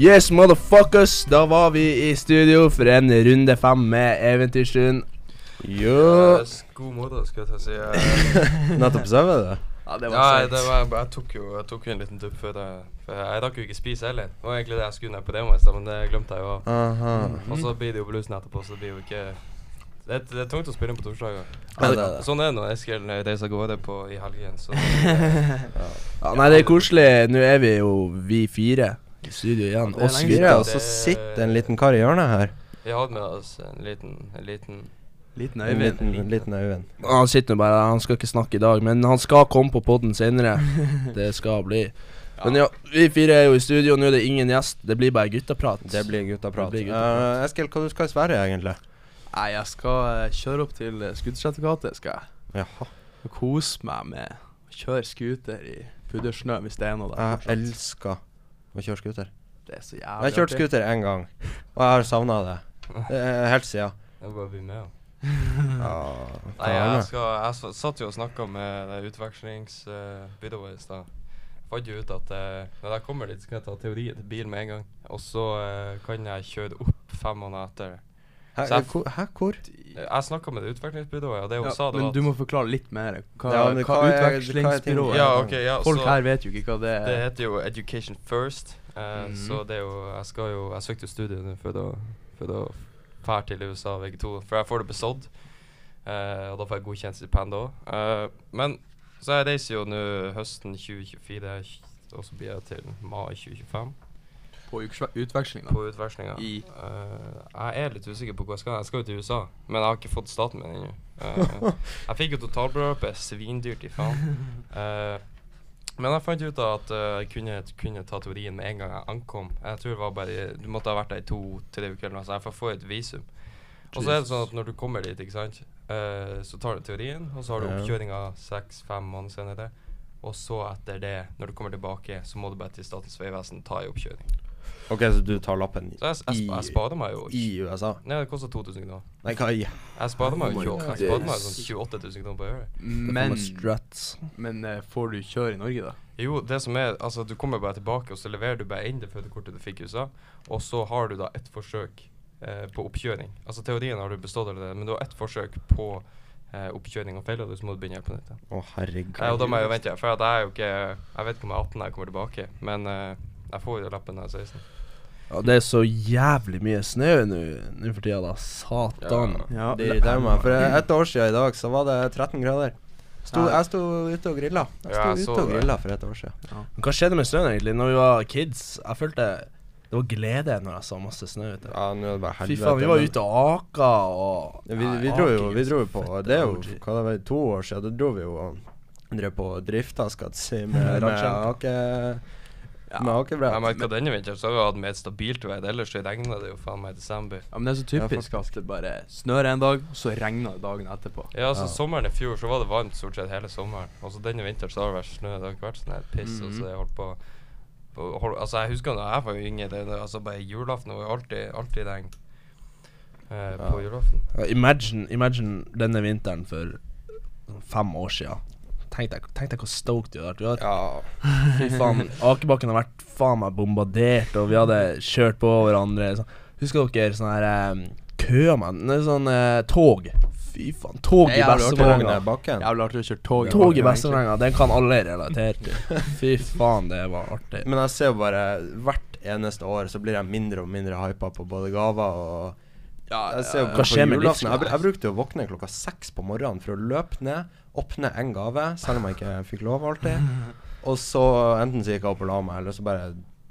Yes, motherfuckers! Da var vi i studio for en runde fem med Eventyrstuen. Jo Yes, God morgen, skal jeg ta si. Nettopp sovet du? Ja, det ja, det var, jeg, tok jo, jeg tok jo en liten dupp før jeg For jeg rakk jo ikke spise heller. Det var egentlig det jeg skulle ned på demo i stad, men det glemte jeg jo. Og så blir det jo bluesen etterpå, så det blir jo ikke Det er, det er tungt å spille inn på torsdager. Ja, det er det. Sånn er det når Eskil reiser av gårde på i helgen. Så Ja, nei, det er koselig. Nå er vi jo vi fire i studio igjen. Oss Oss fire, og så sitter en liten kar i hjørnet her. vi hadde med oss en liten, en liten Liten En Øyvind. liten, en liten Øyvind. Han sitter bare der, han skal ikke snakke i dag, men han skal komme på podden senere. Det skal bli. Men ja, vi fire er jo i studio, nå er det ingen gjest. Det blir bare guttaprat. Det blir guttaprat. Det blir guttaprat. Uh, Eskil, hva du skal i Sverige, egentlig? Nei, jeg skal eh, kjøre opp til uh, skal jeg. Jaha. Og kose meg med å kjøre scooter i puddersnø hvis det er noe der. Jeg fortsatt. elsker å kjøre scooter. Det er så jævlig Jeg har kjørt artig. scooter én gang, og jeg har savna det. Eh, Helt siden. Jeg bare blir med. Ja, ja, Nei, er jeg, skal, jeg s- satt jo og snakka med det utvekslingsbyrået i stad. Fant jo ut at eh, når jeg kommer dit, skal jeg ta teori til bil med en gang. Og så eh, kan jeg kjøre opp fem måneder etter. Hæ, Så jeg- hvor- Hæ, hvor? Eh, Jeg snakka med det utvekslingsbyrået, og det hun Ja, sa, det men var du må forklare litt mer. Hva, Ja, men hva, hva er- hva er utvekslingsbyrået ting- Ja, er. ok, ja, Folk så- her vet jo ikke hva det Det er. heter jo Education First. eh, Mhm. Så det er jo Jeg skal jo Jeg søkte jo studiet nå for å For å fære til USA VG2, for jeg får det besådd. Eh, og da får jeg godkjent stipend òg. men så jeg reiser jo nå høsten 2024, og så blir jeg til mai 2025 På utvekslinga? på utvekslinga. I- uh, jeg er litt usikker på hvor jeg skal. Jeg skal jo til USA, men jeg har ikke fått staten min ennå. Uh, jeg fikk jo totalbeløpet. Svindyrt i faen. Uh, men jeg fant ut at jeg kunne, kunne ta teorien med en gang jeg ankom. Jeg tror det var bare Du måtte ha vært der i to-tre uker, eller noe så jeg får få et visum. Og så er det sånn at når du kommer dit, ikke sant, eh, så tar du teorien, og så har du oppkjøringa seks-fem måneder senere. Og så etter det, når du kommer tilbake, så må du bare til Statens vegvesen ta ei oppkjøring. Ok, så du tar lappen Så jeg, jeg, jeg sparer meg jo i USA? Nei, det koster 2000 kroner. Nei, hva i Jeg sparer meg jo oh 28 Jeg sparer meg sånn 28 000 kroner på å. Men, men uh, får du kjøre i Norge, da? Jo, det som er Altså, du kommer bare tilbake, og så leverer du bare inn det fødekortet du fikk i USA, og så har du da ett forsøk eh, på oppkjøring. Altså teorien har du bestått allerede, men du har ett forsøk på eh, oppkjøring, og feiler du, så må du begynne helt på nytt. Å, herregud. Eh, og da må jeg jo vente, for at jeg er jo ikke Jeg vet ikke om jeg er 18 når jeg kommer tilbake, men eh, jeg får jo lappen når jeg er 16. Ja, det er så jævlig mye snø nå nå for tida, da. Satan. Ja. Det irriterer meg. For et år siden i dag så var det 13 grader. Sto, jeg sto ute og grilla. Jeg sto Ja, jeg ute og grilla for et år siden. Men hva skjedde med snøen, egentlig? Når vi var kids, jeg følte det var glede når jeg så masse snø ute. Ja, nå er det bare Fy faen, vi var ute og aka og Ja, vi, vi dro jo vi dro jo på Det er jo hva det var, to år siden. Da dro vi jo og drev på drifta, skal jeg si, med, med ake... Ja. Med. Jeg merker denne vinteren så har vi hatt mer stabilt vær, ellers så regner det jo faen meg i desember. Ja, men det er så typisk at det bare snør en dag, og så regner det dagen etterpå. Ja, altså Ja. Sommeren i fjor så var det varmt stort sett hele sommeren. Og så denne vinteren så har det vært snø. Det har ikke vært sånn her piss. Og så jeg holdt på, på hold, Altså Jeg husker da jeg var yngre, det, det, altså bare julaften var alltid, alltid regn. Eh, På julaften. Ja, imagine, imagine denne vinteren for fem år sia. Tenk deg, tenk deg hvor stoked du hadde vært. Du hadde- Ja. Fy faen, Akebakken har vært faen meg bombardert, og vi hadde kjørt på hverandre. Så. Husker dere sånne her um, køer, mann? Sånn eh, tog. Fy faen. Tog i er jævlig artig. Å kjøre tog. Tog i bakken, den kan alle relatere til. Fy faen, det var artig. Men jeg ser jo bare hvert eneste år så blir jeg mindre og mindre hypa på både gaver og Ja, Jeg ser jo ja, på Hva skjer med julaften. Jeg, jeg brukte å våkne klokka seks på morgenen for å løpe ned, åpne en gave, selv om jeg ikke fikk lov alltid. Og så enten så gikk jeg opp og la meg, eller så bare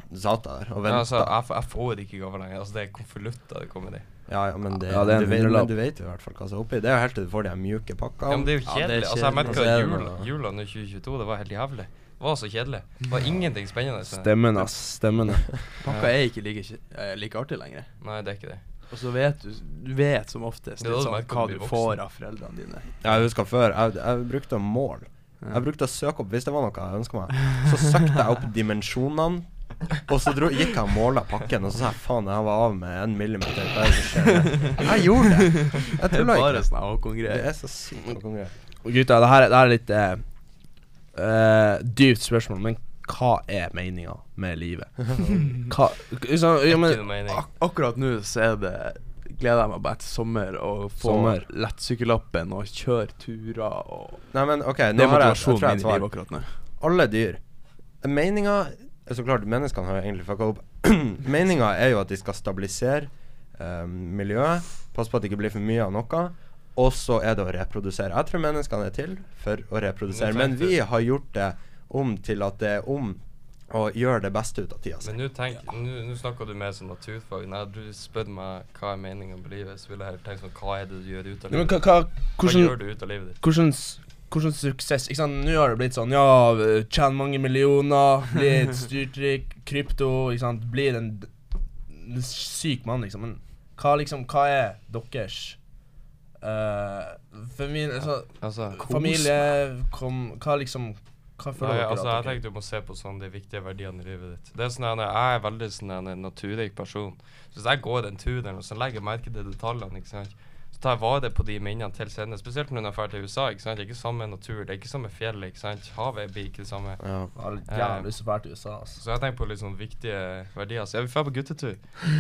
satt jeg der og Ja, altså, jeg, jeg får ikke gaver lenger. Altså Det er konvolutter det kommer i. Ja, ja, men det, Ja, det er du, vet, men du vet jo i hvert fall hva som er oppi. Det er jo helt til du får de mjuke pakkene. Ja, men det er jo Ja, er kjedelig. altså Jeg merka er jula, jula nå 2022, det var helt jævlig. Det var så kjedelig. Det var ingenting spennende. Stemmen, ass. Stemmen. Pakka er ikke like, eh, like artig lenger. Nei, det er ikke det. Og så vet du Du vet som oftest litt sånn, hva du får av foreldrene dine. Jeg husker før, jeg, jeg brukte å måle. Jeg brukte å søke opp hvis det var noe jeg ønska meg. Så søkte jeg opp dimensjonene. Og så dro, gikk jeg og måla pakken, og så sa jeg faen, jeg var av med en millimeter. Hva er det som skjer? Jeg gjorde det. Jeg Det er tulla bare ikke. sånne Det er så sykt Håkon-greier. Gutta, det her, er- det her er litt eh, eh, dypt spørsmål, men hva er meninga med livet? Hva ja, men. Ak akkurat nå så er det gleder jeg meg bare til sommer og få lettsykkellappen og kjøre turer og Nei, men OK, nå har jeg, jeg jeg et svar. akkurat nå. Alle dyr. Meninga Så klart, menneskene har jo egentlig fucka opp. Meninga er jo at de skal stabilisere eh, miljøet, passe på at det ikke blir for mye av noe. Og så er det å reprodusere. Jeg tror menneskene er til for å reprodusere. Men vi har gjort det om til at det er om å gjøre det beste ut av tida si. Men nå snakker du mer som naturfag. Når du spør meg hva er meningen med livet, så vil jeg heller tenke sånn Hva er det du gjør ut av livet? hva, hva, Hva hvordan, gjør du ut av livet ditt? hvordan, hvordan suksess Ikke sant, Nå har det blitt sånn Ja, tjene mange millioner, bli et styrtrik, krypto Ikke sant, blir en syk mann, liksom. Men hva liksom Hva er deres uh, familie, altså, Altså, familie kom, Hva liksom Hva føler Nei, dere altså, at jeg tenkte du må se på sånn de viktige verdiene i livet ditt. Det er sånn Jeg er veldig sånn en naturrik person. Så hvis jeg går en tur eller så legger jeg merke til detaljene, ikke sant så tar jeg vare på de minnene til senere. Spesielt når jeg drar til USA. ikke sant? Det er ikke samme natur, det er ikke samme fjell. ikke sant? Havet blir ikke det samme. Ja. Jeg har jævlig lyst til å dra til USA. Altså. Så jeg tenker på litt sånn viktige verdier. Så jeg vil dra på guttetur.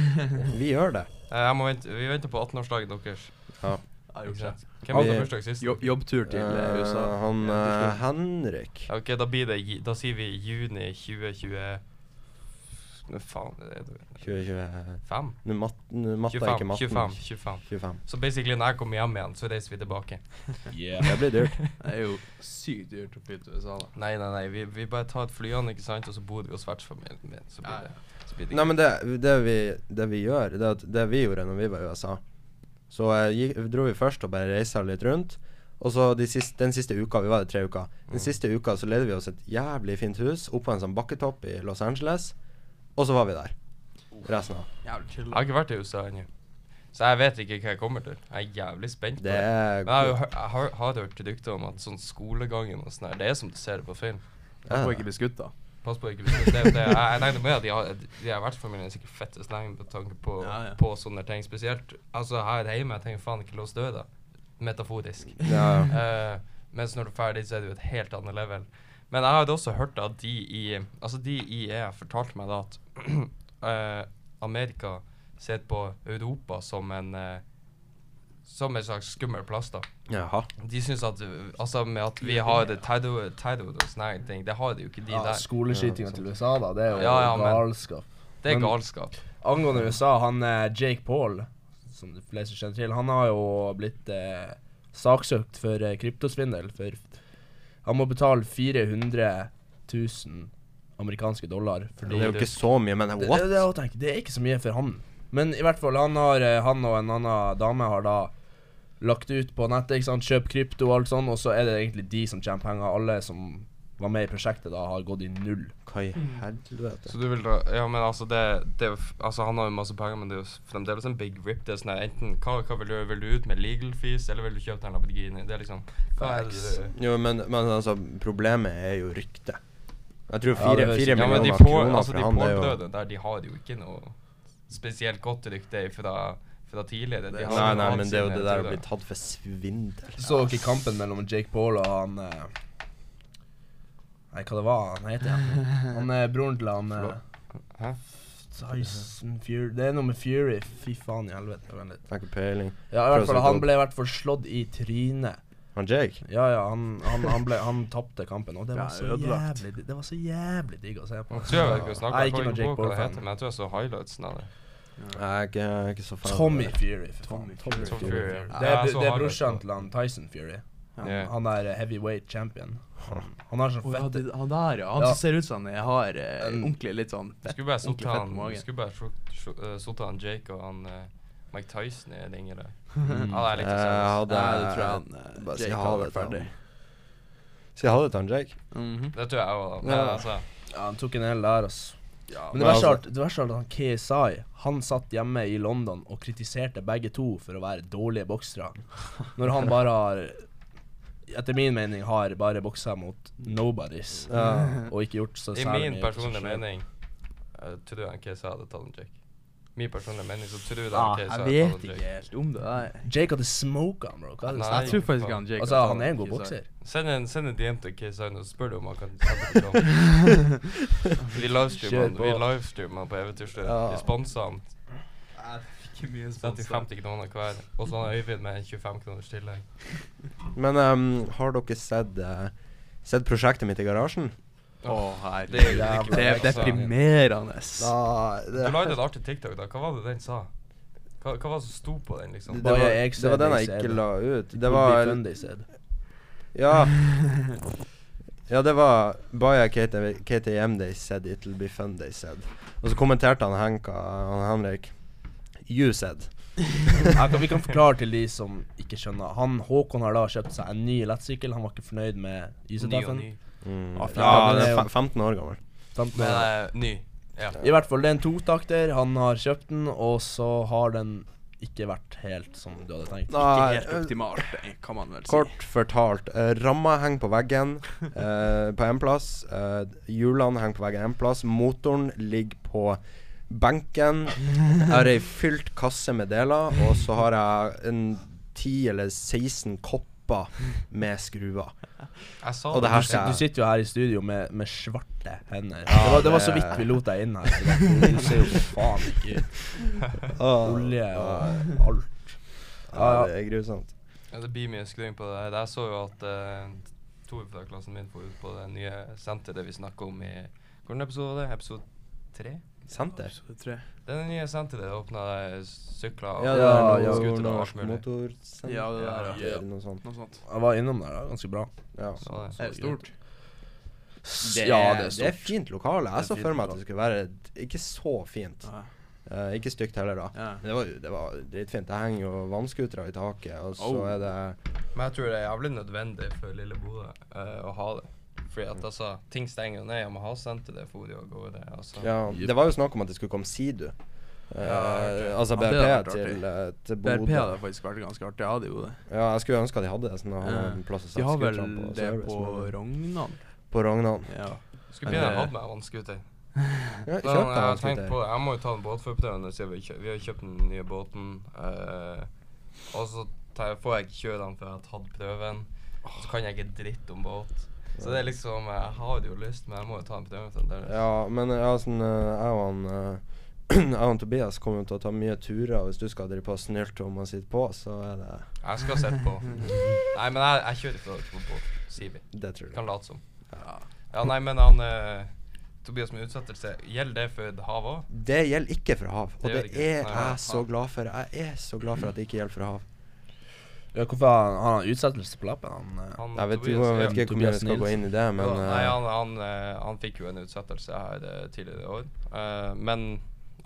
Vi gjør det. Eh, Jeg må vente, vi venter på 18-årsdagen deres. Ja. Har gjort det. første Hvem hadde Vi- bursdag sist? Jo jobbtur til eh, Eh, USA. han eh. Henrik Ok, da blir det Da sier vi juni 2020 Hva faen er det? 2025 5? Nå mat, nå matta er 25, ikke matten. 25, 25. 25. Så basically når jeg kommer hjem igjen, så reiser vi tilbake. Det blir dyrt. Det er jo sykt dyrt å flytte til USA, da. Nei, nei, nei, vi, vi bare tar et flyene, ikke sant, og så bor vi hos vertsfamilien min. Så blir Ja, det, så blir det Nei, men det, det, vi, det vi gjør, det er at det vi gjorde når vi var i USA Så eh, gikk, dro vi først og bare reisa litt rundt. Og så de siste, den siste uka, vi var der tre uker Den Mm. siste uka så leide vi oss et jævlig fint hus oppå en sånn bakketopp i Los Angeles. Og så var vi der. Resten av Jeg har ikke vært i USA ennå. Så jeg vet ikke hva jeg kommer til. Jeg er jævlig spent på Det det. Men jeg har jeg har, har hørt rykter om at sånn skolegangen og sånn her, det er som du ser det på film. Jeg får ikke bli skutt, da. Pass på ikke det, det, jeg, jeg regner med at de har De har vertsfamilien er sikkert fette sleng med tanke på, Ja, ja. på sånne ting. Spesielt altså her hjemme. Jeg tenker faen ikke lås død, da. Metaforisk. ja. Uh, mens når du er ferdig, så er du et helt annet level. Men jeg hadde også hørt at de i Altså de i EF fortalte meg da at uh, Amerika ser på Europa som en eh, Som en slags skummel plass, da. Jaha. De syns at Altså med at vi har det terror, og sånne her ting, det har de jo ikke de Ja, der. Skoleskytinga til USA, da. Det er jo Ja, ja, men- galskap. Det er men- galskap. Angående USA, han er Jake Paul, som de fleste kjenner til, han har jo blitt eh, saksøkt for eh, kryptosvindel. For han må betale 400 000 amerikanske dollar. Fordi Det er jo ikke så mye, men det, det, det, å det er ikke så mye for han. Men i hvert fall, han, har, eh, han og en annen dame har da lagt ut på nettet, ikke sant, kjøp krypto og alt sånn, og så er det egentlig de som tjener penger. Alle som var med i prosjektet da, har gått i null. Hva i helvete? Så du vil da Ja, men altså, det, det er jo f- Altså, han har jo masse penger, men det er jo s- fremdeles en big rip. Det er sånn her Enten hva, hva vil du gjøre? Vil du ut med legal fees, eller vil du kjøpe den Lamborghini? Det er liksom Hva er det du Jo, men, men altså, problemet er jo ryktet. Jeg tror Ja, fire, det høres fire ikke- Ja, men de millioner kroner Altså, de han, det er jo Paul-brødrene der, de har jo ikke noe spesielt godt rykte fra, fra tidligere. De har Nei, nei, men det er jo det der å bli tatt for svindel. Så dere kampen mellom Jake Paul og han eh, Nei, hva det var han heter han? Han er broren til han eh, Hæ? Tyson Fury Det er noe med Fury. Fy faen i helvete. Vent litt. Ikke peiling. Ja, i hvert fall, han ble i hvert fall slått i trynet. Han Jake? Ja, ja, han, han, han, ble, han tapte kampen, og det var så jævlig Det var så jævlig digg å se på. Jeg tror jeg ikke snakker Nei, jeg ikke kommer noe ikke Jake hva det Paul-fan. heter, men jeg tror jeg så highlightsen av det. Jeg er ikke, så fan. Tommy. Fury. For. Tommy Tommy Fury. Det er, det er brorsan til han Tyson Fury. Ja. Han er eh, heavyweight champion. Han, er har sånn fette det, han der, ja. Han Ja. ser ut som han har eh, ordentlig litt sånn Jeg skulle bare sittet han, sittet han Jake og han Mike Tyson i det der. Mm. Det er litt sånn. Ja, det tror jeg han eh, Bare si ha det ferdig. han. Si ha det til han Jake. Mhm. Det tror jeg òg, da. Ja. altså Ja, han tok en hel der, altså. Ja, Men det verste altså, er at han KSI Han satt hjemme i London og kritiserte begge to for å være dårlige boksere. Når han bare har Etter min mening har bare boksa mot nobodies. Ja. Og ikke gjort så særlig mye I min personlige mening uh, tror jeg KSI hadde tatt en Jake. Min personlige mening, så tror jeg er ok, så jeg er vet ikke helt om det der. Jake hadde smoka han, bro. Hva er det Nei. Jeg tror faktisk han Jake Altså, han er en god bokser. Send en, send en DM til KSI og spør om han kan sette på kamp. Vi livestreamer Kjør han- på. vi livestreamer han på Eventyrstø. Ja. Vi sponser han. Ikke mye 30-50 kroner hver. Og så har Øyvind med 25 kroners tillegg. Men ehm, har dere sett, eh, sett prosjektet mitt i garasjen? Å, Det er jo herregud. Det er ekstra. deprimerende. Du lagde en artig TikTok, da. Hva var det den sa? Hva, hva var det som sto på den, liksom? Det, var, jeg det var den jeg ikke la ut. Det var. Ja. Ja, det var Baya KTM they said it'll be fun, they said. Og så kommenterte han Henka, han Henrik You said. Kan, vi kan forklare til de som ikke skjønner. Han Håkon har da kjøpt seg en ny lettsykkel. Han var ikke fornøyd med og ny. Mm. Ja, Ja, den er 15 år gammel. 15 år. Men uh, ny. Ja. I hvert fall, det er en totakter. Han har kjøpt den, og så har den ikke vært helt som du hadde tenkt. Ikke helt eh, optimalt, det kan man vel si. Kort fortalt. Uh, ramma henger på veggen uh, på én plass. Uh, hjulene henger på veggen én plass. Motoren ligger på benken. Jeg har ei fylt kasse med deler, og så har jeg en 10 eller 16 kopper med skruer. Og det Du, du sitter jo her i studio med, med svarte hender. Ja, det, var, det var så vidt vi lot deg inn her. Du ser jo for faen ikke ut. Olje og alt. Ja, det er grusomt. Ja, det blir mye skruing på det. Jeg så jo at uh, to fra klassen min får ut på det nye senteret vi snakka om i Hvilken episode var det? Episode tre? Senter? Det er det nye senteret. åpna sykler og Ja, det Ja, ja, noe og alt mulig. motorsenter. Ja, det der, ja. ja. Noe sånt. Noe sånt. Jeg var innom der, da. Ganske bra. Ja. Så det, Er det stort? Det, ja, er, det er stort. det er fint lokale. Jeg så for meg at det skulle være ikke så fint. Ja. Eh, ikke stygt heller, da. Ja. Men det var, det var dritfint. Det henger jo vannskutere i taket, og så Oh. er det Men jeg tror det er jævlig nødvendig for lille Bodø uh, å ha det. Fordi at altså, ting stenger jo ned. Jeg må ha det for å gå det. Altså. Ja, det var jo snakk om at det skulle komme Sidu. Eh, Ja, altså Ja, til, BP til, Bodø. BRP hadde faktisk vært ganske artig. Jeg hadde jo det. Ja, jeg skulle ønske at de hadde det. Sånn at en plass å De har vel på. det service, på Rognan. På Rognan. Ja. Skulle begynne å ha med vannskuter. Ja, Men kjøp jeg deg på Jeg må jo ta en båtførerprøve siden vi, vi har kjøpt den nye båten. Uh, og så får jeg ikke kjøre den før jeg har tatt prøven. Så kan jeg ikke dritt om båt. Så det er liksom Jeg har jo lyst, men jeg må jo ta en bedømmelse fremdeles. Ja, men ja, sånn, eh, jeg og han eh, Jeg og Tobias kommer jo til å ta mye turer, hvis du skal drive på og snylte om å sitte på, så er det Jeg skal sitte på. Nei, men jeg, jeg kjører ikke på båt, sier vi. Det tror jeg. Kan late som. Ja. Ja, nei, men han eh, Tobias med utsettelse, gjelder det for hav òg? Det gjelder ikke for hav, og Det det det er nei, jeg så glad for. Jeg er så glad for at det ikke gjelder for hav. Ja, hvorfor har han, har han utsettelse på lappen? Han, eh, Han, Jeg vet, Tobias, jeg vet ikke hvor mye jeg skal gå inn i det, men ja, Nei, eh, han, han, eh, han fikk jo en utsettelse her tidligere i år. Uh, men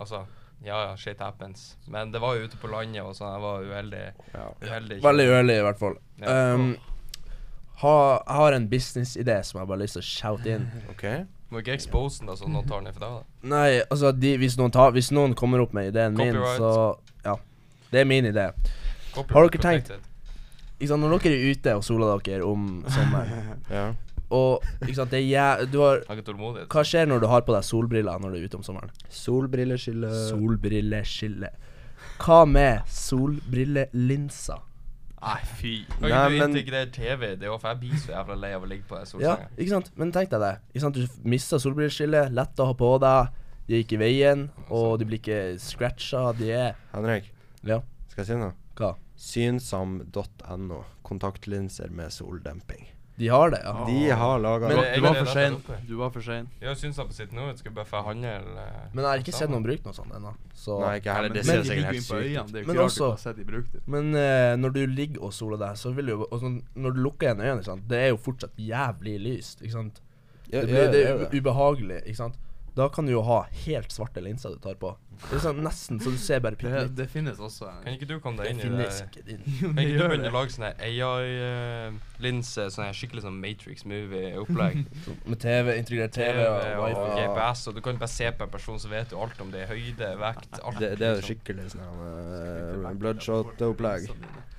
altså Ja, ja, shit happens. Men det var jo ute på landet, og sånn. Jeg var uheldig. ja. uheldig Veldig uheldig, i hvert fall. Ja. Um, ha, jeg har en businessidé som jeg bare har lyst til å shout inn. OK. Må ikke expose den, da, så noen tar den ifra deg. Nei, altså de, hvis, noen tar, hvis noen kommer opp med ideen min, Copyright. så Ja. Det er min idé. Copyright Har dere tenkt- protected. Ikke sant, Når dere er ute og soler dere om sommeren, Ja. og ikke sant, det er jæ... Du har Har ikke tålmodighet. Hva skjer når du har på deg solbriller når du er ute om sommeren? Solbrilleskille Solbrilleskille. Hva med solbrillelinser? Nei, fy. Kan Nei, ikke du men- integrere TV? Det er jo for jeg blir så jævla lei av å ligge på den Ja, solsenga. ikke sant? Men tenk deg det. Ikke sant? Du mister solbrilleskillet, lett å ha på deg, de gikk i veien, og de blir ikke scratcha. De er Henrik, Ja, skal jeg si noe? hva? Synsam.no. Kontaktlinser med soldemping. De har det, ja. De har laga det. Men du var for sein. Du var for sein. Jeg syns jeg på sitt nå skal bare få handle eh, Men jeg har ikke sett noen bruke noe sånt ennå. Så Nei, ikke heller. Det men ser sikkert helt sykt ut. Men også- du brukt. Men uh, når du ligger og soler deg, så vil jo og sånn, Når du lukker igjen øynene, ikke sant? det er jo fortsatt jævlig lyst. Ikke sant? Det, blir, det er er ubehagelig. Ikke sant? Da kan du jo ha helt svarte linser du tar på. Det er sånn Nesten så du ser bare Det, litt. det finnes også Kan ikke du komme Det deg inn i finnes det? ikke din. Kan ikke du begynne å lage sånne AI-linse, sånn her skikkelig sånn Matrix-movie-opplegg? Med TV, integrert TV, TV og og wifi. GPS, og du kan bare se på en person, så vet du alt om det er høyde, vekt, alt. Det, det er jo liksom. skikkelig sånn uh, bloodshot-opplegg.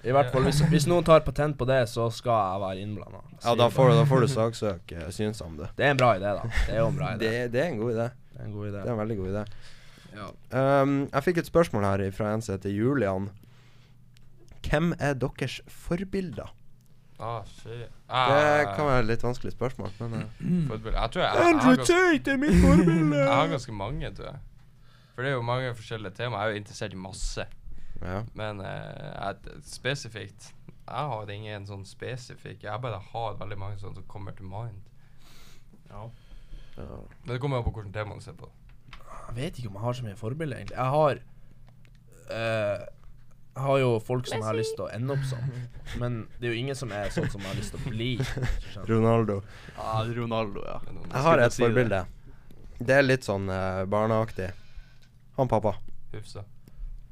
I hvert fall, hvis, hvis noen tar patent på det, så skal jeg være innblanda. Ja, da får, du- da får du saksøke Synsam, du. Det er en bra idé, da. Det er jo en bra idé. Det, det er en god idé. Det er en god idé. Det er en veldig god idé. Ja. Um, jeg fikk et spørsmål her fra en som heter Julian. Hvem er deres forbilder? Ah, shit. Det kan være et litt vanskelig spørsmål, men eh, Jeg tror jeg, ganske, Tate er mitt forbilde! jeg har ganske mange, tror jeg. For det er jo mange forskjellige temaer. Jeg er jo interessert i masse. ja. Men eh, jeg, spesifikt Jeg har ingen sånn spesifikk. Jeg bare har veldig mange sånne som kommer til mind. ja. Men det kommer jo på hvilket tema du ser på. Jeg vet ikke om jeg har så mye forbilder, egentlig. Jeg har eh, Jeg har jo folk som jeg har lyst til å ende opp som. Men det er jo ingen som er sånn som jeg har lyst til å bli. Ronaldo. Ja, Ronaldo, ja. Jeg har et si forbilde. Det er litt sånn uh, barneaktig. Han pappa. Hufsa.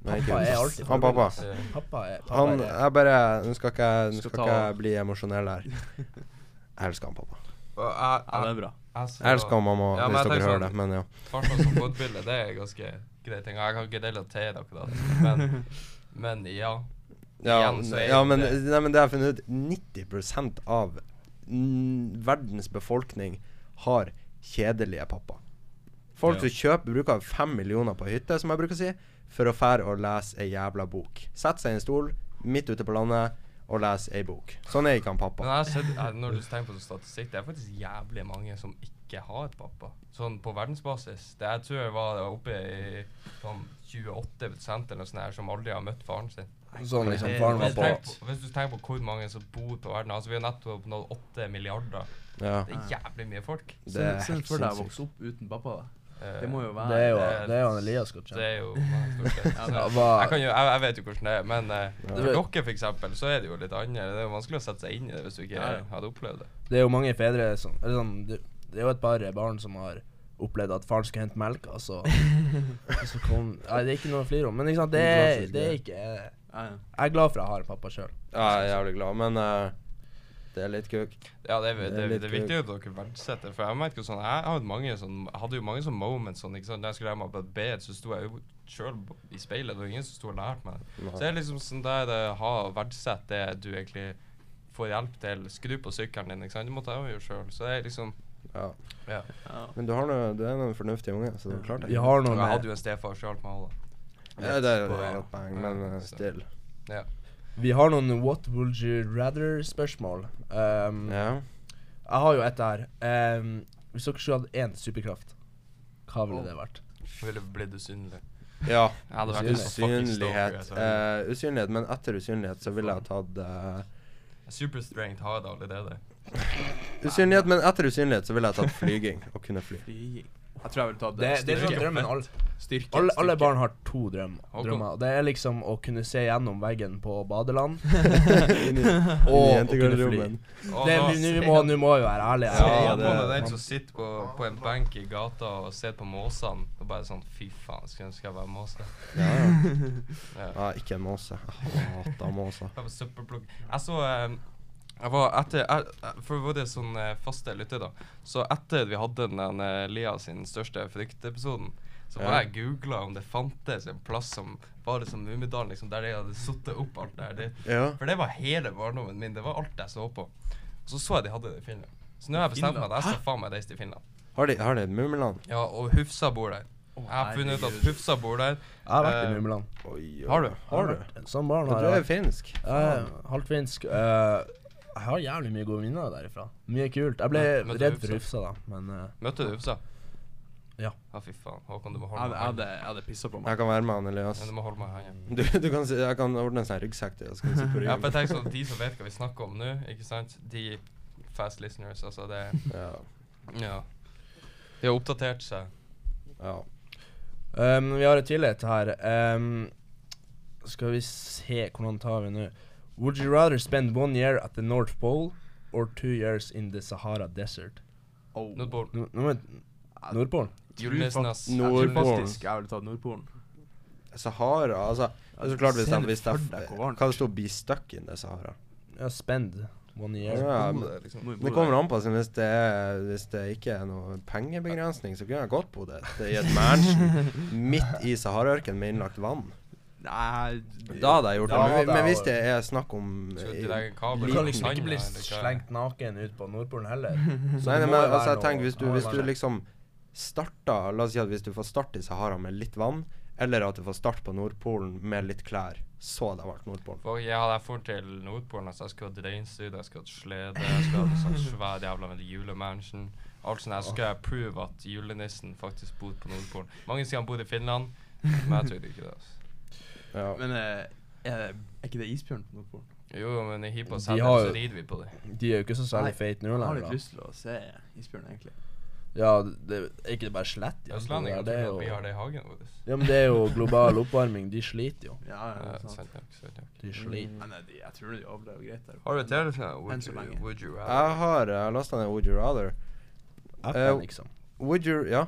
Nei, Pappa er alltid Han pappa. Eh, Pappa er, pappa Han Jeg bare Nå skal ikke jeg, nå Skal skal ikke bli emosjonell her. Jeg elsker han pappa. jeg, Ja, det er bra. Jeg, Jeg elsker mamma, Ja, hvis dere hører sånn- det, men ja. Farfar som forbilde, det er ganske greie ting. Jeg kan ikke relatere akkurat men, men ja. Ja, Igjen ja men, det- nei, men det har jeg funnet ut 90% av verdens befolkning har kjedelige pappa. Folk Ja. som kjøper bruker fem millioner på hytte, som jeg bruker å si, for å fære og lese ei jævla bok. Sette seg i en stol midt ute på landet og lese ei bok. Sånn er ikke han Men pappa. jeg har sett, jeg, når du tenker på statistikk, det er faktisk jævlig mange som ikke har pappa. Sånn på verdensbasis. Det jeg tror jeg var oppe i sånn 28% eller noe sånt her som aldri har møtt faren sin. Sånn liksom faren var på på, hvis du tenker på hvor mange som bor på verden Altså Vi har nettopp nådd 8 milliarder. Ja. Det er jævlig mye folk. Det er helt for deg å vokse opp uten pappa. da. Eh, Det må jo være Det er jo, det- det er jo Elias godt Det kjent. er jo jeg, kan jo, jeg, jeg vet jo hvordan det er, men uh, for dere eksempel, så er det jo litt annerledes. Det er jo vanskelig å sette seg inn i det hvis du ikke Ja, ja. hadde opplevd det. Det er jo mange fedre som Eller sånn Det, det er jo et par barn som har opplevd at faren skal hente melk, og så, og så kom Nei, det er ikke noe å flire om. Men ikke sant, det, det er ikke Ja, ja. Jeg er glad for at jeg har en pappa sjøl. Ja, jeg er jævlig glad, men eh, det er litt kuk. Ja, det er, Det er det, litt det, er viktig at dere verdsetter. For jeg merker sånn Jeg har mange sånn hadde jo mange sånne moments sånn, ikke sant. når jeg skulle lære meg bed, så sto jeg jo sjøl i speilet. Det var ingen som sto og lærte meg det. Så det er liksom sånn der det ha verdsett det du egentlig får hjelp til. Skru på sykkelen din, ikke sant. Det måtte jeg jo gjøre sjøl. Så det er liksom Ja. Ja. Ja. Men du, har noe, du er en fornuftig unge, så du klarte klart det. Jeg, har jeg hadde jo en stefar som hjalp meg òg, da. Ja, det er et bang, men eh, still. Ja. Vi har noen What would you rather-spørsmål. Um, Ja. Jeg har jo et der. Um, hvis dere skulle hatt én superkraft, hva ville det vært? Ville blitt usynlig. ja. Usynlighet. Uh, usynlighet, men etter usynlighet så ville jeg tatt eh, Superstrength har jeg det allerede. Usynlighet, men etter usynlighet så ville jeg tatt flyging. Å kunne fly. Jeg tror jeg ville tatt Det, det er sånn drømmen alle, Styrke. alle, alle barn har to drøm, drømmer. Det er liksom å kunne se gjennom veggen på badeland og å kunne fly. Vi, nå må, nå må vi være ærlige. Ja, Ja, det- det, den som sitter på, på en benk i gata og ser på måsene og bare sånn Fy faen, skulle ønske jeg var måse. Ja, ja. Ja. ja, ikke en måse. Jeg hater måser. Jeg. Så eh, Jeg var etter jeg, For våre sånn eh, faste lytter, da. Så etter vi hadde den eh, Lia sin største fryktepisoden, så Ja. var jeg googla om det fantes en plass som var liksom Mummidalen, liksom, der de hadde satt opp alt det her. Det, Ja. For det var hele barndommen min. Det var alt jeg så på. Og så så jeg de hadde det i Finland. Så nå har jeg bestemt meg at jeg skal faen meg reise til Finland. Har de, har de et Mummiland? Ja, og Hufsa bor der. Jeg har funnet ut at. Hufsa bor der. Jeg har vært i Eh, Mummeland. Har du? Har du? Som barn Ja, har du jeg er jo finsk. Jeg er halvt finsk. eh, jeg har jævlig mye gode minner derifra. Mye kult. Jeg ble Ja, møtte redd for? Hufsa, da, men uh, Møtte du Hufsa? Ja. Ja, fy faen. Håkon, du må holde meg jeg i hadde, hånden. jeg hadde pissa på Jeg kan være med han, Elias. Ja, Du må holde meg i hånden. Du, du kan si, jeg kan ordne en sånn ryggsekk til deg, så kan du sitte på Ja, for jeg ryggen. tenker sånn, De som vet hva vi snakker om nå, ikke sant De fast listeners, altså det Ja. Ja. De har oppdatert seg. ja. Um, vi har et tillit her. Um, skal vi se Hvordan tar vi nå? Would you rather spend one year at the North Pole or two years in the Sahara Desert? Oh. Nordpolen. Nå- nå Nordpolen? Nordpolen. jeg ville tatt Nordpolen. Sahara, altså Det er så klart hvis de det hvis. Hva det stå 'be stuck in the Sahara'? Ja, spend one year. Ja, men- liksom. Det kommer an på. altså, Hvis det, er, hvis det ikke er noe pengebegrensning, så kunne jeg godt bodd i et mansion midt i Saharaørkenen med innlagt vann. Nei Da hadde jeg gjort det. Ja, Men, da- men hvis det er snakk om Skal eh, en kabel Du kan liksom ikke bli slengt naken ut på Nordpolen heller. Så Nei, nei, men altså, jeg tenker hvis du, hvis du liksom starta La oss si at hvis du får start i Sahara med litt vann, eller at du får start på Nordpolen med litt klær, så hadde jeg valgt Nordpolen. For jeg hadde vært til Nordpolen, altså jeg skulle hatt reinsdyr, jeg skulle hatt slede, jeg skulle hatt sånn svær jævla med julemansion. Alt sånt. Så skal jeg prove at julenissen faktisk bor på Nordpolen. Mange sier han bor i Finland, men jeg trodde ikke det. altså. Ja. Men eh, er, er ikke det isbjørn på Nordpolen? Jo, men i hiphop De Setter så rider vi på det. De er jo ikke så særlig feite nå Jeg har lenger. litt lyst til å se isbjørn, egentlig. Ja, det, er ikke det bare slett? Ja, Østlendingene det er tror at vi jo har det i hagen vår. Ja, men det er jo global oppvarming. De sliter jo. Ja, ja, Ja, sant. sant nok, sant nok. De sliter. Men eh, de, jeg tror de overlever greit der. Har du sånn, Enn så lenge. would you Jeg har uh, lasta ned Would you rather. Appen, uh, liksom. Would you Ja.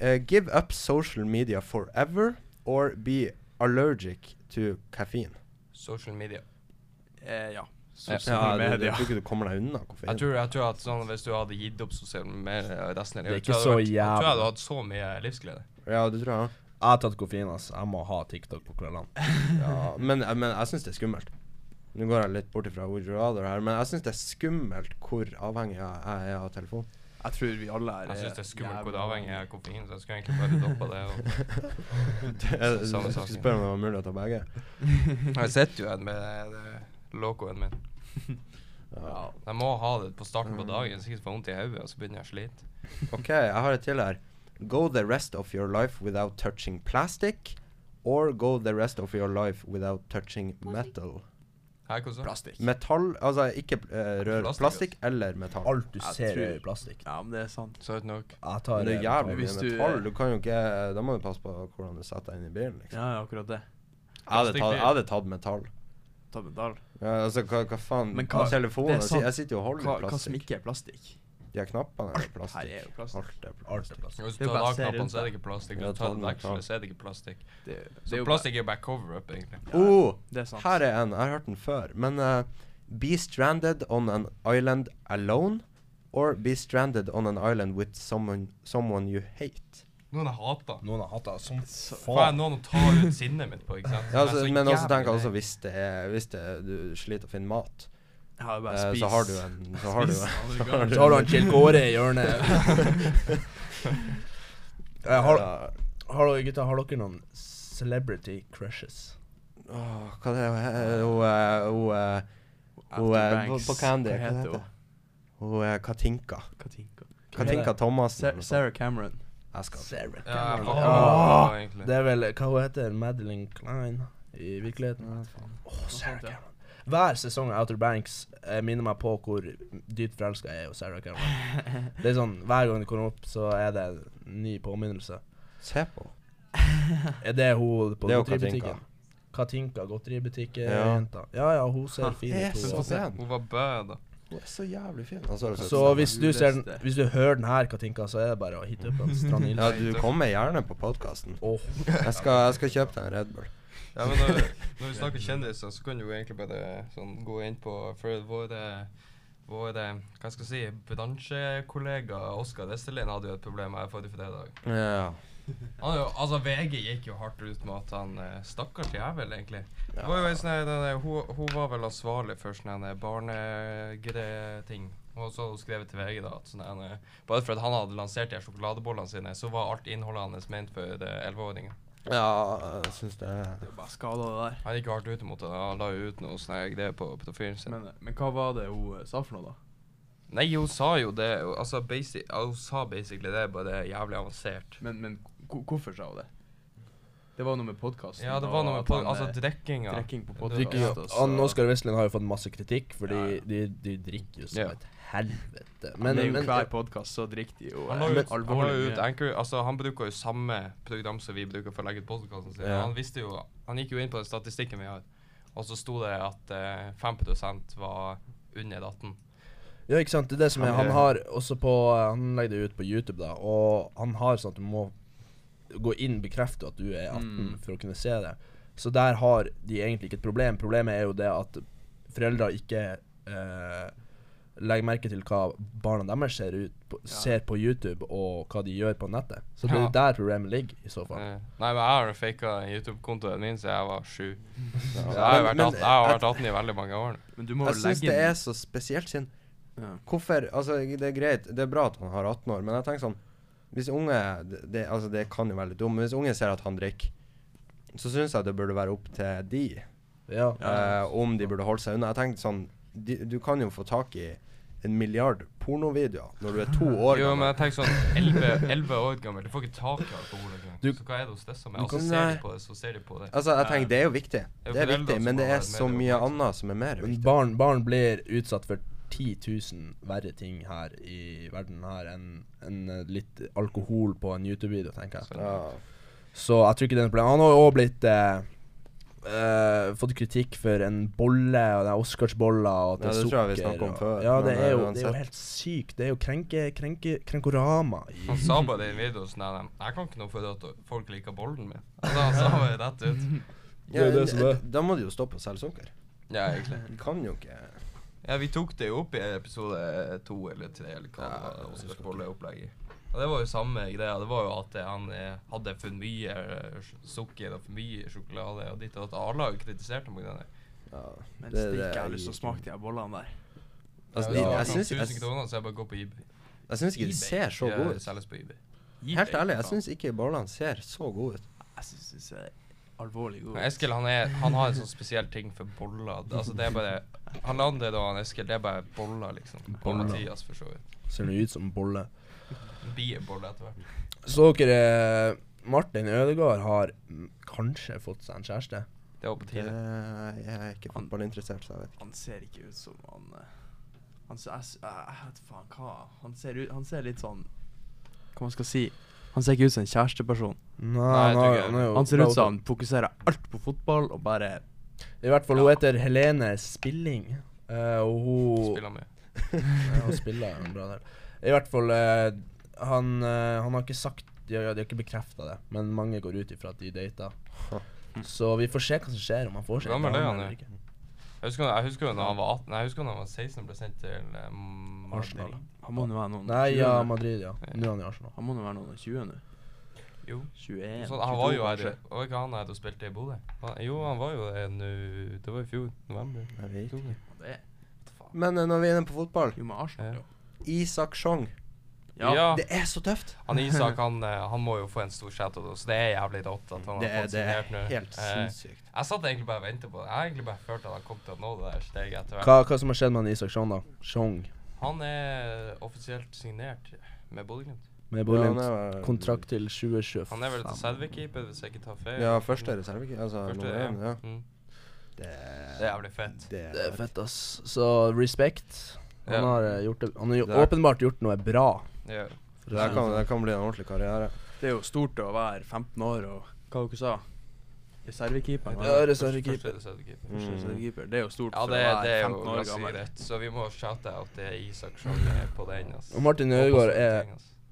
Uh, give up social media forever or be allergic to caffeine? Social media. Eh, ja. Ja, medier. Jeg tror ikke du kommer deg unna koffein. Jeg tror, jeg tror at sånn, hvis du hadde gitt opp sosiale medier resten av er livet, jeg så hadde Jeg tror jeg du hadde hatt så mye livsglede. Ja, det tror jeg. Jeg har tatt koffein, ass. Jeg må ha TikTok på kveldene. Ja, men, men jeg syns det er skummelt. Nå går jeg litt bort ifra Would you rather her, men jeg syns det er skummelt hvor avhengig jeg jeg er av telefon. Jeg tror vi alle er Jeg syns det er skummelt hvor jævla avhengig jeg er av koffein, så jeg skulle egentlig bare doppa det. Og Det er- samme Du skulle spørre om det var mulig å ta begge. jeg sitter jo her med locoen min. Ja. Jeg må ha det på starten på dagen, så jeg ikke får vondt i hodet, og så begynner jeg å slite. OK, jeg har et til her. Go the rest of your life without touching plastic. Or go the rest of your life without touching metal. Her. Plastikk. Metall Altså ikke uh, rør Plastikk, plastikk eller metall. Alt du Jeg ser, tror- er plastikk. Ja, men det er sant. Sant nok. Jeg tar Men det er eh, jævlig mye du- metall. Du kan jo ikke Da må du passe på hvordan du setter deg inn i bilen. Liksom. Ja, ja, akkurat det. Jeg, hadde tatt, Plastikkbil. jeg hadde tatt metall. Ta medal. Ja, altså, hva, hva faen Men hva- Telefonen sant. jeg sitter jo og holder Hva, plastikk. hva som ikke er plastikk? De her knappene er jo Her er jo plastikk. Alt er Alt er plastikk. plastikk. Hvis du tar av knappene, så er det ikke plastikk. Ja, Hvis du tar den vekselet, så er det ikke plastikk. Det, det Så plastikk er jo bare cover-up, egentlig. Ja, Oh, Det er sant. her er en. Jeg har hørt den før. Men uh, be stranded on an island alone. Or be stranded on an island with someone, someone you hate. Noen jeg hater. Noen har hater som faen. noen å ta ut sinnet mitt på, ikke sant? Ja, altså, men også tenk jeg hvis, det er, hvis det er, du sliter å finne mat, Ja, bare eh, spis. så har du en Så har du, en, så har du Så har du han Chilcore i hjørnet. Eh, har, har gutta, har dere noen celebrity crushes? Åh, hva det er eh, Hun eh, Hun eh, Hun på, Candy. Hva heter hun? hun? Er Katinka. Katinka. Katinka Thomassen. Sånt. Sarah Cameron. Sarah Cameron. Ja. oh. Det er vel Hva hun heter Madeline Klein i virkeligheten? Oh, Åh, Sarah. Cameron. Hver sesong av Outer Banks eh, minner meg på hvor dypt forelska jeg er i Sarah Cameron. Det er sånn, Hver gang det kommer opp, så er det en ny påminnelse. Se på. Er det hun på er godteributikken? Katinka, godteributikken, Ja. jenta. Ja ja, hun ser fin ut. hun. var bød. da. Hun er så jævlig fin. Altså, så Så hvis du, ser den, hvis du hører den her, Katinka, så er det bare å hitte opp en Strand Ja, du kommer gjerne på podkasten. Åh, Jeg, jeg skal kjøpe deg en Red Bull. Ja, men når, når vi snakker kjendiser, så kan du jo egentlig bare sånn, gå inn på For våre våre hva skal jeg si, bransjekollega Oskar Westerlin hadde jo et problem her forrige fredag. Ja. Han altså VG gikk jo hardt ut med at han eh, Stakkars jævel, egentlig. Det Ja. var jo en sånn hun, hun var vel ansvarlig for sånne barnegreting. Og så skrevet til VG da at sånne, eh, bare for at han hadde lansert de sjokoladebollene sine, så var alt innholdet hans ment for eh, 11-åringen. Ja, jeg syns det Det er bare skader, det der. Han gikk hardt ut mot det. Han la jo ut noe sånn greier på profilen sin. Men, men hva var det hun eh, sa for noe, da? Nei, hun sa jo det. Altså, basic, hun sa basically det, bare det er jævlig avansert. Men, men hvorfor sa hun det? Det var noe med podkasten. Ja, det var noe med pod altså, drikkinga. Drikking på podkasten, podcast, han Oskar Westlin har jo fått masse kritikk, fordi Ja, ja. De, de drikker jo som Ja. et helvete. Men, Men, det er jo men hver podkast, så drikker de jo Han har jo ut, han har ut. Anchor, altså Han bruker jo samme program som vi bruker for å legge ut podkasten sin. Ja. Han visste jo Han gikk jo inn på den statistikken vi har, og så sto det at eh, 5 var under 18. Ja, ikke sant. Det er det som er Han Han har også på Han legger det ut på YouTube, da, og han har sånn at du må gå inn bekrefte at du er 18 Mm. for å kunne se det. Så der har de egentlig ikke et problem. Problemet er jo det at foreldre ikke eh, legger merke til hva barna deres ser ut på, Ja. ser på YouTube, og hva de gjør på nettet. Så det Ja. er der problemet ligger, i så fall. Eh, nei, men jeg har faka YouTube-kontoen min siden jeg var sju. Så jeg har vært, men 18, jeg har vært 18 i veldig mange år. Men du må Jeg syns det er så spesielt siden ja. Hvorfor Altså, det er greit, det er bra at han har 18 år, men jeg tenker sånn Hvis unge det, det, Altså, det kan jo være litt dumt, men hvis unge ser at han drikker, så syns jeg det burde være opp til de Ja. eh, om de burde holde seg unna. Jeg tenkte sånn de, Du kan jo få tak i en milliard pornovideoer når du er to år Jo, men jeg tenker sånn 11, 11 år gammel, du får ikke tak i alkohol engang. Så hva er det hos disse med? Du så ser de på det, så ser de på det. Altså, jeg tenker Det er jo viktig. jo Det er viktig, men det er så mye annet som er mer viktig. Barn, barn blir utsatt for 10 000 verre ting her i verden her enn eh, litt alkohol på en YouTube-video, tenker jeg. Ja. Så jeg tror ikke det er noe problem. Han har òg blitt eh, eh, Fått kritikk for en bolle, og det er Oscarsboller og at Ja, det er det tror jeg vi snakka om før, Ja, det er, eh, jo, det er jo helt sykt. Det er jo krenke, krenke, krenkorama Han sa bare det i en video sånn her Jeg kan ikke noe for at folk liker bollen min. Altså, han sa bare rett ut. Det er det er. Da må du jo stoppe å selge sukker. Ja, egentlig. Du kan jo ikke Ja, vi tok det jo opp i episode to eller tre, eller hva Ja, det var. bolleopplegget. Og det var jo samme greia. Det var jo at han eh, hadde for mye eh, sukker og for mye sjokolade og ditt og datt. A-laget kritiserte kritisert ham av det. ja, Men det- stikker, jeg har lyst til å smake de her bollene der. Altså, Ja, de, jeg syns 1000 jeg, syns ikke de ser så gode ut. Helt ærlig, jeg syns ikke bollene ser så gode ut. Jeg synes de ser alvorlig god Eskil han, er, han har en sånn spesiell ting for boller. Altså det er bare Han Landed og han Eskil, det er bare boller, liksom. Og Mathias, for så vidt. Ser nå ut som bolle. Det Blir bolle etter hvert. Så dere Martin Ødegaard har kanskje fått seg en kjæreste? Det var på Det, tide. jeg er ikke fotballinteressert, så jeg vet ikke. Han ser ikke ut som han eh, Han ser jeg, jeg vet faen hva Han ser, ut, han ser litt sånn Hva man skal si Han ser ikke ut som en kjæresteperson. Nei, nei, han, tror han, er ser ut som han fokuserer alt på fotball og bare I hvert fall, Ja. hun heter Helene Spilling. uh, og hun Spiller med. Ja, hun spiller en bra del. I hvert fall, uh, han, uh, han har ikke sagt De har, de har ikke bekrefta det, men mange går ut ifra at de data. Så vi får se hva som skjer, om han får seg Hvor gammel er dame han. Jeg husker, jeg husker jo når han var 18 Nei, jeg husker når han var 16 og ble sendt til um, Arsenal. Han må nå være noen Nei, 20 ja. Madrid, ja. Nå er han i Arsenal. Han må nå være noen og 20 nå. Jo. 21, Så han var jo her, var ikke han her og spilte i Bodø? Jo, han var jo det nå Det var i fjor, november. Jeg vet ikke. Men eh, når vi er inne på fotball jo med Arsenal, Ja. jo. Isak Sjong. Ja. Det er så tøft! Han Isak han, eh, han må jo få en stor shout-out, så det er jævlig rått at han Det har fått er signert nå. helt Eh, sinnssykt. Jeg satt egentlig bare og ventet på det. Jeg har egentlig bare følt at han kom til å nå det der steget etter hvert. Hva, hva som har skjedd med han Isak Sjong, da? Sjong. Han er offisielt signert med Bodø-Glimt. Med Ja, Bodø-Glimt. er- Kontrakt til 2025. Han er vel reservekeeper, hvis jeg ikke tar feil. Ja, første reservekeeper. altså Første, nummer én. Ja. Mm. Det, Det er jævlig fett. Det Det er fett, ass. Så respekt. Han Ja. har eh, gjort det Han har jo Det åpenbart gjort noe bra. Ja. for Det her kan, det kan bli en ordentlig karriere. Det er jo stort å være 15 år og Hva dere sa Reservekeeper? Ja, var det? reservekeeper. Første reservekeeper. Første Mm. reservekeeper. Det er jo stort Ja, for det, å det være er 15 år gammel. rett, Så vi må shoute out det Isak som er på den. Altså. Og Martin Øygaard er.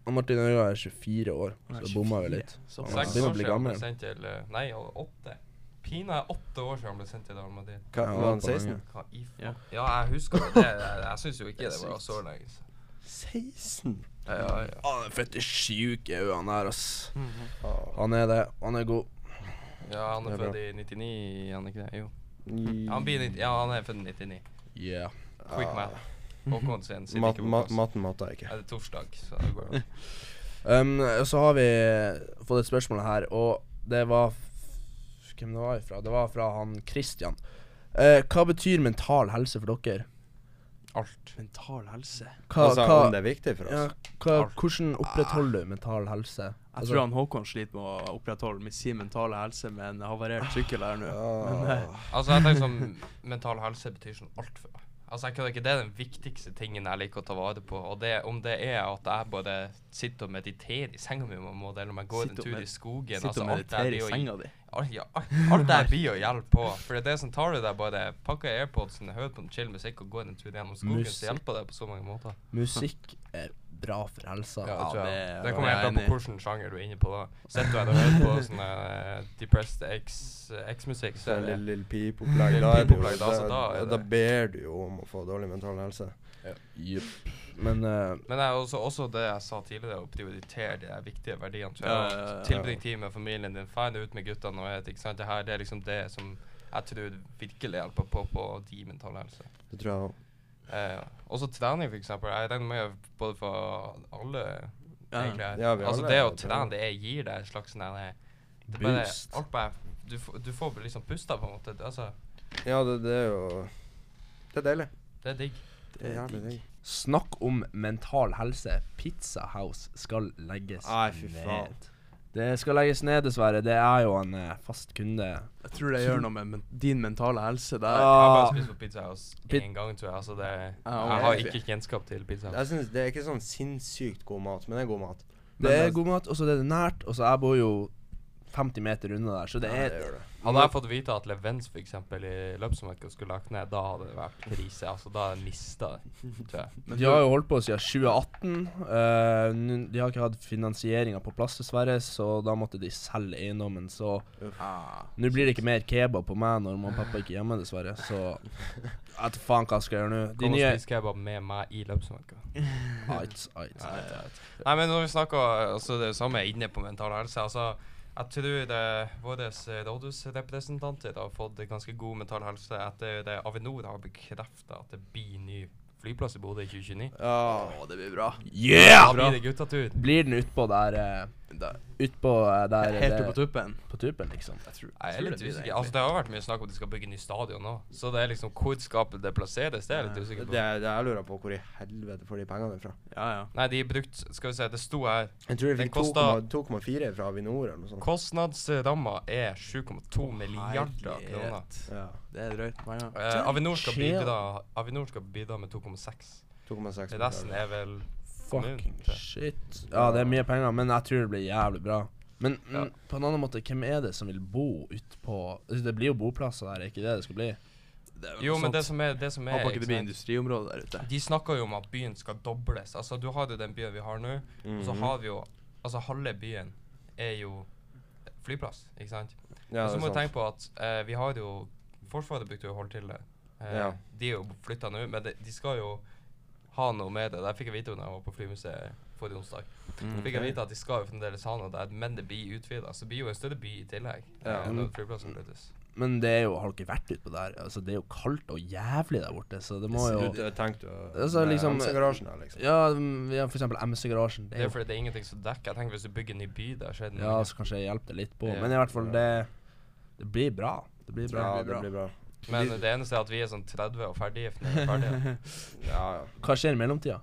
Og Martin Øygaard er 24 år, så er så bomma vi litt. Så Han begynner å bli gammel. sendt til eh, Nei, åtte. Pina er åtte år siden han ble sendt til Real Madrid. Hva, var han 16? lenge. Hva i Ja. Ja, jeg husker det. jeg jeg syns jo ikke Det er det var så lenge. så. 16? Ja, ja, ja. Han er fette sjuk i øynene her, ass. Ah. Han er det. Han er god. ja, han er er født i 99, han er ikke det? Jo. Han blir 90, ja, han er født i 99. Yeah. Quick uh, math. Håkon sin sitter Mat, ikke på mat, plass. maten mater jeg ikke. Er det torsdag, så det går bra. Um, så har vi fått et spørsmål her, og det var Hvem det var ifra? Det var fra han Christian. Uh, hva betyr mental helse for dere? Alt. Mental helse. Hva, altså, hva, om det er viktig for oss? ja, hva, hvordan opprettholder du mental helse? Jeg Altså- tror han Håkon sliter med å opprettholde med sin mentale helse med en havarert sykkel her nå. Men, eh. Altså, jeg tenker sånn Mental helse betyr sånn alt for meg. Altså, jeg kødder ikke. Det er den viktigste tingen jeg liker å ta vare på. Og det, om det er at jeg bare sitter og mediterer i senga mi eller om jeg går Sitter en tur med- i skogen Sitter altså, og det mediterer i senga di. Ja, alt, det blir å hjelpe på. For det er det som tar du der, bare pakker airpodsen, hører på en chill musikk og går en tur gjennom skogen, Musikk. så hjelper det på så mange måter. Musikk er bra for helsa. Ja, Ja, det jeg. det- kommer er helt an på hvilken sjanger du er inne på da. Sitter du her og hører på sånn eh, depressed X-musikk, så Så er det lille pipopplegg, Lille da, da, da, da da ber du jo om å få dårlig mental helse. Jupp. Men uh, Men det er også, også det jeg sa tidligere, å prioritere de viktige verdiene. Ja, ja, ja, ja. Tilbring tid med familien din, feire ut med guttene og et, ikke sant? Det her det er liksom det som jeg tror virkelig hjelper på på de mentale helse. Det tror jeg òg. Eh, også trening, eksempel. Jeg regner med både for alle Ja. egentlig. Ja, altså alle det å trene, det gir deg en slags nei, der- det bare, Boost. alt bare du, får- du får liksom pusta, på en måte. Altså, Ja, det, det er jo Det er deilig. det er digg. Det er jævlig digg. Snakk om mental helse. Pizza House skal legges Nei, fy faen. ned. Det skal legges ned, dessverre. Det er jo en eh, fast kunde. Jeg tror det gjør noe med men din mentale helse der. Jeg har bare spist på Pizza House Pit- én gang, tror jeg. Altså det, Ja, jeg har ok. ikke kjennskap til Pizza House. Jeg synes Det er ikke sånn sinnssykt god mat, men det er god mat. det er god mat, og så er det nært. Og så jeg bor jo 50 meter unna der, så det Ja, er det gjør det. Hadde jeg fått vite at Levens for eksempel i løpsmarkedet skulle lagt ned, da hadde det vært krise. Altså, da hadde jeg mista det, jeg. Men De har jo holdt på siden 2018. Uh, de har ikke hatt finansieringa på plass, dessverre, så da måtte de selge eiendommen. Så ah, nå blir det ikke mer kebab på meg når mamma og pappa ikke er hjemme, dessverre. Så jeg vet faen hva jeg skal gjøre nå. De Kom og spis kebab med meg i løpsmarkedet. Ait, ait. ait, Nei, men når vi snakker altså Det er samme er inne på mental helse. Altså, jeg tror det våre rådhusrepresentanter har fått ganske god mental helse etter det Avinor har bekrefta at det blir ny flyplass i Bodø i 2029. Ja. Det blir bra. Yeah! Da blir det guttatur. Blir den utpå der eh. Utpå eh, der Helt det- oppe på tuppen. på tuppen, liksom. Jeg tror, Jeg er litt usikker. det. Altså, det har vært mye snakk om at de skal bygge ny stadion nå. Så det er liksom hvor skal det plasseres? Det er jeg litt usikker på. Det, det jeg lurer på, hvor i helvete får de pengene fra? Ja, ja. Nei, de brukt Skal vi se, det sto her Jeg tror de fikk 2,4 fra Avinor eller noe sånt. Kostnadsramma er 7,2 milliarder kroner. Ja. Det er drøyt penger. Eh, Avinor, skal bidra, Avinor skal bidra med 2,6. 2,6 Resten er vel. Fucking shit. Ja, det er mye penger, men jeg tror det blir jævlig bra. Men Ja. mm, på en annen måte, hvem er det som vil bo utpå Det blir jo boplasser der, er ikke det det skal bli? Jo, men det som er, det som er Håper ikke det blir industriområde der ute. De snakker jo om at byen skal dobles. Altså, du har jo den byen vi har nå, og så Mhm. har vi jo Altså, halve byen er jo flyplass, ikke sant? Ja, og så må du tenke på at eh, vi har jo Forsvaret brukte jo å holde til det. Eh, Ja. De er jo flytta nå, men de, de skal jo ha noe med det. Det fikk jeg vite da jeg var på flymuseet forrige onsdag. Mm. Fikk jeg vite at de skal jo fremdeles ha noe der, men det blir utvida. Så det blir jo en større by i tillegg. Ja. eh, når flyplassen flyttes. Men det er jo, har dere vært utpå der? Altså, det er jo kaldt og jævlig der borte, så det må jo du tenkte jo Altså, liksom- MC-garasjen der, liksom. Ja, vi har for eksempel MC-garasjen. Det Det er fordi det er ingenting som dekker. Jeg tenker Hvis du bygger en ny by der, så er det noe. Ja, så kanskje jeg hjelper det litt på. Ja. Men i hvert fall, det Det blir bra. Det blir bra. Ja, det blir bra. Men det eneste er at vi er sånn 30 og ferdig når vi er ferdige. Ja, ja. Hva skjer i mellomtida?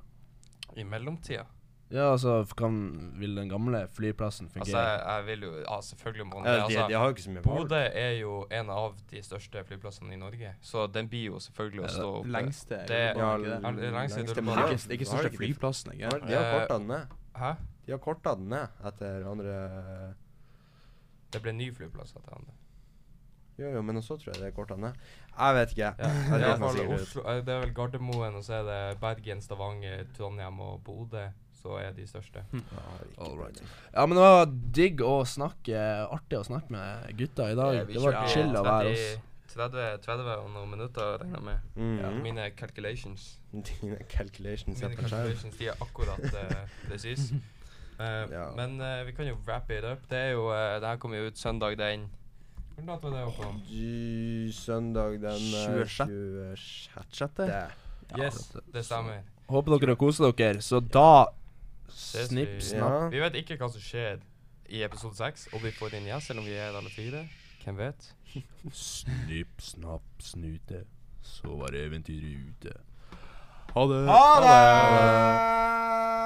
I mellomtida. Ja, altså, kan, vil den gamle flyplassen Altså, fungere? jeg, jeg vil jo Ja, selvfølgelig må den Ja, det. de, Altså, de har jo ikke så mye. Bodø er jo en av de største flyplassene i Norge, så den blir jo selvfølgelig å Ja, stå oppe. Lengste Det- Ja, ikke det? Ja, det er lengst lengste, men bare- de har- Ikke, ikke største flyplassen, ikke de har korta den ned. Hæ? De har korta den ned etter andre Det ble ny flyplass etter han. Jo, jo, men også tror jeg det er kortene. Jeg vet ikke. Ja. Jeg Det, er fall. Oslo, eh, det er vel Gardermoen, og så er det Bergen, Stavanger, Trondheim og Bodø. Så er de største. Ja, right. Ja, men det var digg å snakke Artig å snakke med gutta i dag. Det var chill å være oss. 30, 30 og noen minutter, regner jeg med. Mhm. Mine calculations. Dine calculations Mine calculations de er akkurat uh, presis. Uh, Ja. Men uh, vi kan jo wrap it up. Det er jo uh, Det her kommer jo ut søndag den Hvilken dato er det oppe på? Søndag den eh, 26. 26. Yes, det stemmer. Håper dere har kost dere. Så da Snipp, snapp. Ja. Vi vet ikke hva som skjer i episode seks, og vi får inn gjest, selv om vi er alle fire. Hvem vet? Snipp, snapp, snute. Så var eventyret ute. Ha det. Ha det!